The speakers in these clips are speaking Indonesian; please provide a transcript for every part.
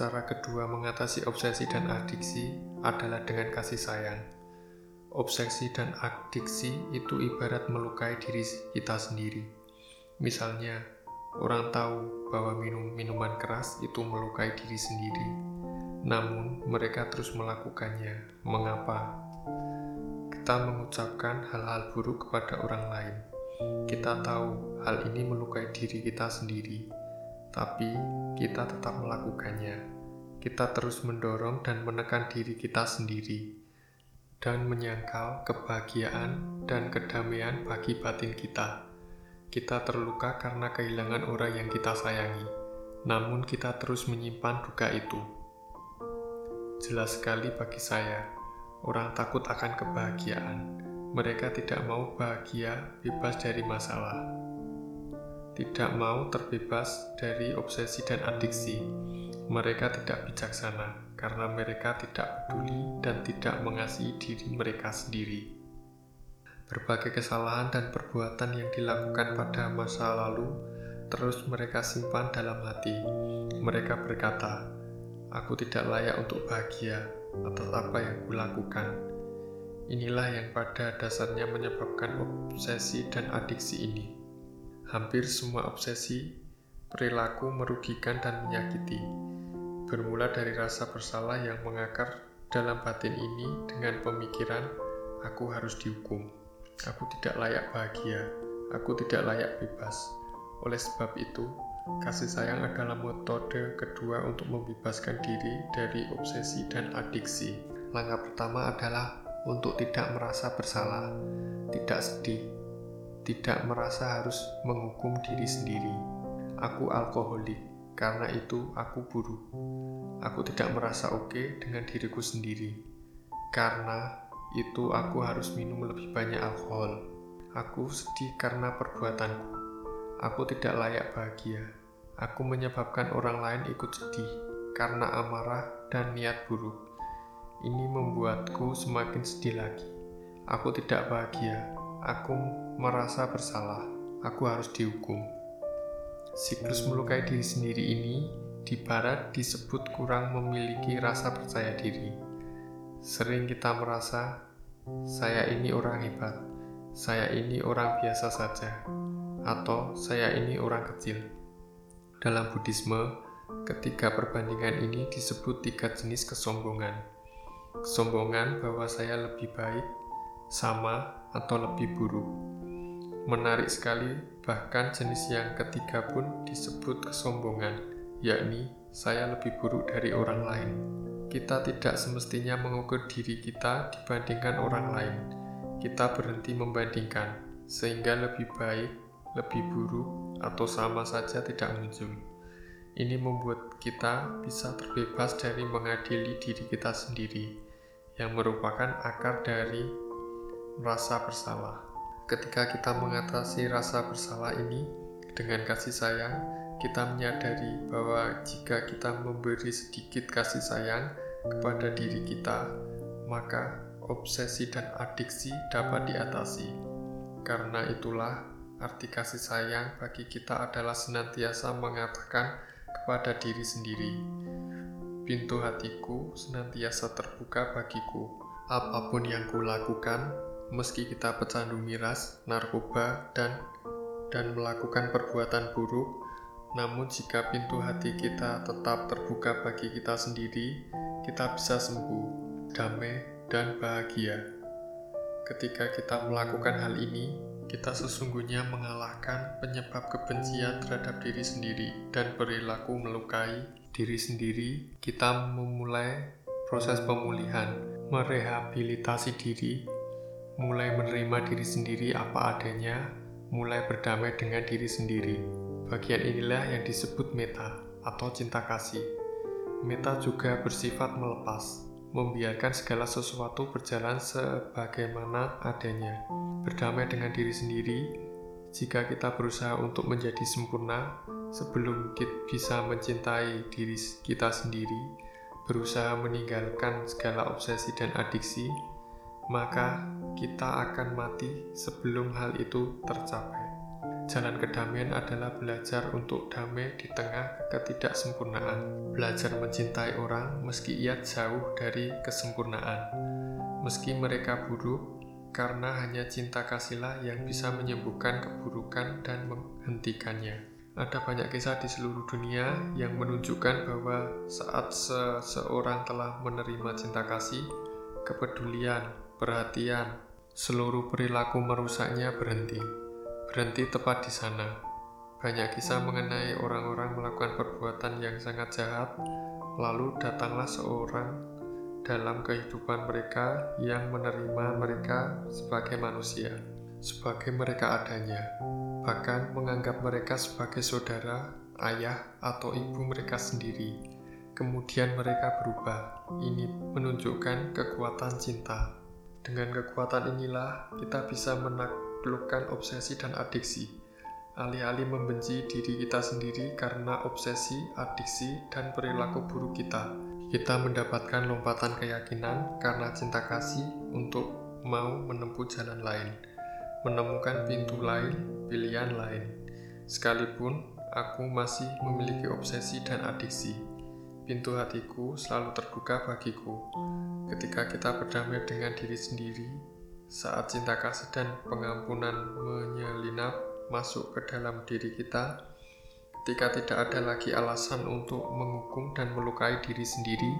Cara kedua mengatasi obsesi dan adiksi adalah dengan kasih sayang. Obsesi dan adiksi itu ibarat melukai diri kita sendiri. Misalnya, orang tahu bahwa minum minuman keras itu melukai diri sendiri, namun mereka terus melakukannya. Mengapa? Kita mengucapkan hal-hal buruk kepada orang lain. Kita tahu hal ini melukai diri kita sendiri, tapi kita tetap melakukannya. Kita terus mendorong dan menekan diri kita sendiri, dan menyangkal kebahagiaan dan kedamaian bagi batin kita. Kita terluka karena kehilangan orang yang kita sayangi, namun kita terus menyimpan duka itu. Jelas sekali bagi saya, orang takut akan kebahagiaan. Mereka tidak mau bahagia bebas dari masalah tidak mau terbebas dari obsesi dan adiksi. Mereka tidak bijaksana karena mereka tidak peduli dan tidak mengasihi diri mereka sendiri. Berbagai kesalahan dan perbuatan yang dilakukan pada masa lalu terus mereka simpan dalam hati. Mereka berkata, "Aku tidak layak untuk bahagia atas apa yang kulakukan." Inilah yang pada dasarnya menyebabkan obsesi dan adiksi ini. Hampir semua obsesi perilaku merugikan dan menyakiti. Bermula dari rasa bersalah yang mengakar dalam batin ini dengan pemikiran, aku harus dihukum. Aku tidak layak bahagia. Aku tidak layak bebas. Oleh sebab itu, kasih sayang adalah metode kedua untuk membebaskan diri dari obsesi dan adiksi. Langkah pertama adalah untuk tidak merasa bersalah, tidak sedih, tidak merasa harus menghukum diri sendiri. Aku alkoholik, karena itu aku buruk. Aku tidak merasa oke okay dengan diriku sendiri. Karena itu aku harus minum lebih banyak alkohol. Aku sedih karena perbuatanku. Aku tidak layak bahagia. Aku menyebabkan orang lain ikut sedih karena amarah dan niat buruk. Ini membuatku semakin sedih lagi. Aku tidak bahagia Aku merasa bersalah. Aku harus dihukum. Siklus melukai diri sendiri ini di barat disebut kurang memiliki rasa percaya diri. Sering kita merasa, saya ini orang hebat, saya ini orang biasa saja, atau saya ini orang kecil. Dalam Buddhisme, ketiga perbandingan ini disebut tiga jenis kesombongan. Kesombongan bahwa saya lebih baik, sama, atau lebih buruk. Menarik sekali, bahkan jenis yang ketiga pun disebut kesombongan, yakni saya lebih buruk dari orang lain. Kita tidak semestinya mengukur diri kita dibandingkan orang lain. Kita berhenti membandingkan, sehingga lebih baik, lebih buruk, atau sama saja tidak muncul. Ini membuat kita bisa terbebas dari mengadili diri kita sendiri, yang merupakan akar dari rasa bersalah. Ketika kita mengatasi rasa bersalah ini dengan kasih sayang, kita menyadari bahwa jika kita memberi sedikit kasih sayang kepada diri kita, maka obsesi dan adiksi dapat diatasi. Karena itulah arti kasih sayang bagi kita adalah senantiasa mengatakan kepada diri sendiri, pintu hatiku senantiasa terbuka bagiku. Apa pun yang kulakukan, meski kita pecandu miras, narkoba, dan dan melakukan perbuatan buruk, namun jika pintu hati kita tetap terbuka bagi kita sendiri, kita bisa sembuh, damai, dan bahagia. Ketika kita melakukan hal ini, kita sesungguhnya mengalahkan penyebab kebencian terhadap diri sendiri dan perilaku melukai diri sendiri. Kita memulai proses pemulihan, merehabilitasi diri, mulai menerima diri sendiri apa adanya, mulai berdamai dengan diri sendiri. Bagian inilah yang disebut meta atau cinta kasih. Meta juga bersifat melepas, membiarkan segala sesuatu berjalan sebagaimana adanya. Berdamai dengan diri sendiri, jika kita berusaha untuk menjadi sempurna sebelum kita bisa mencintai diri kita sendiri, berusaha meninggalkan segala obsesi dan adiksi, maka kita akan mati sebelum hal itu tercapai. Jalan kedamaian adalah belajar untuk damai di tengah ketidaksempurnaan. Belajar mencintai orang meski ia jauh dari kesempurnaan. Meski mereka buruk, karena hanya cinta kasihlah yang bisa menyembuhkan keburukan dan menghentikannya. Ada banyak kisah di seluruh dunia yang menunjukkan bahwa saat seseorang telah menerima cinta kasih, kepedulian, perhatian, Seluruh perilaku merusaknya berhenti. Berhenti tepat di sana. Banyak kisah mengenai orang-orang melakukan perbuatan yang sangat jahat, lalu datanglah seorang dalam kehidupan mereka yang menerima mereka sebagai manusia, sebagai mereka adanya, bahkan menganggap mereka sebagai saudara, ayah, atau ibu mereka sendiri. Kemudian mereka berubah. Ini menunjukkan kekuatan cinta. Dengan kekuatan inilah kita bisa menaklukkan obsesi dan adiksi. Alih-alih membenci diri kita sendiri karena obsesi, adiksi, dan perilaku buruk kita, kita mendapatkan lompatan keyakinan karena cinta kasih untuk mau menempuh jalan lain, menemukan pintu lain, pilihan lain. Sekalipun aku masih memiliki obsesi dan adiksi, pintu hatiku selalu terbuka bagiku. Ketika kita berdamai dengan diri sendiri, saat cinta kasih dan pengampunan menyelinap masuk ke dalam diri kita, ketika tidak ada lagi alasan untuk menghukum dan melukai diri sendiri,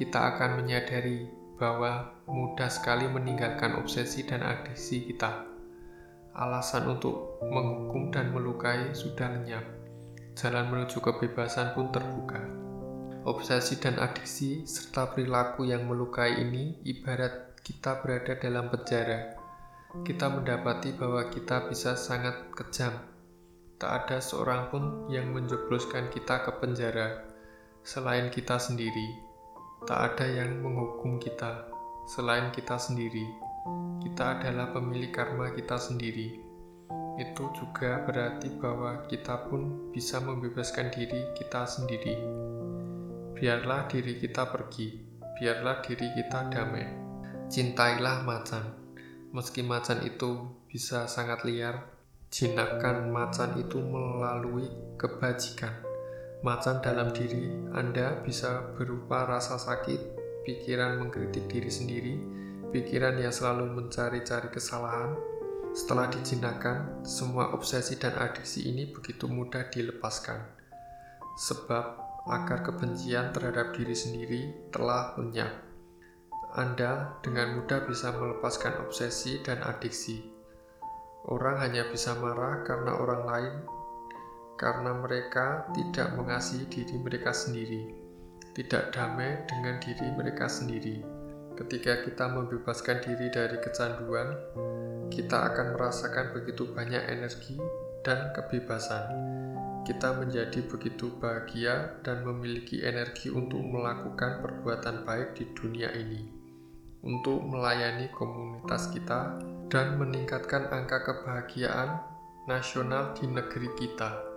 kita akan menyadari bahwa mudah sekali meninggalkan obsesi dan adiksi kita. Alasan untuk menghukum dan melukai sudah lenyap. Jalan menuju kebebasan pun terbuka. Obsesi dan adiksi serta perilaku yang melukai ini ibarat kita berada dalam penjara. Kita mendapati bahwa kita bisa sangat kejam. Tak ada seorang pun yang menjebloskan kita ke penjara selain kita sendiri. Tak ada yang menghukum kita selain kita sendiri. Kita adalah pemilik karma kita sendiri. Itu juga berarti bahwa kita pun bisa membebaskan diri kita sendiri. Biarlah diri kita pergi, biarlah diri kita damai. Cintailah macan, meski macan itu bisa sangat liar, jinakkan macan itu melalui kebajikan. Macan dalam diri Anda bisa berupa rasa sakit, pikiran mengkritik diri sendiri, pikiran yang selalu mencari-cari kesalahan. Setelah dijinakkan, semua obsesi dan adiksi ini begitu mudah dilepaskan. Sebab agar kebencian terhadap diri sendiri telah lenyap. Anda dengan mudah bisa melepaskan obsesi dan adiksi. Orang hanya bisa marah karena orang lain, karena mereka tidak mengasihi diri mereka sendiri, tidak damai dengan diri mereka sendiri. Ketika kita membebaskan diri dari kecanduan, kita akan merasakan begitu banyak energi dan kebebasan kita menjadi begitu bahagia dan memiliki energi untuk melakukan perbuatan baik di dunia ini, untuk melayani komunitas kita, dan meningkatkan angka kebahagiaan nasional di negeri kita.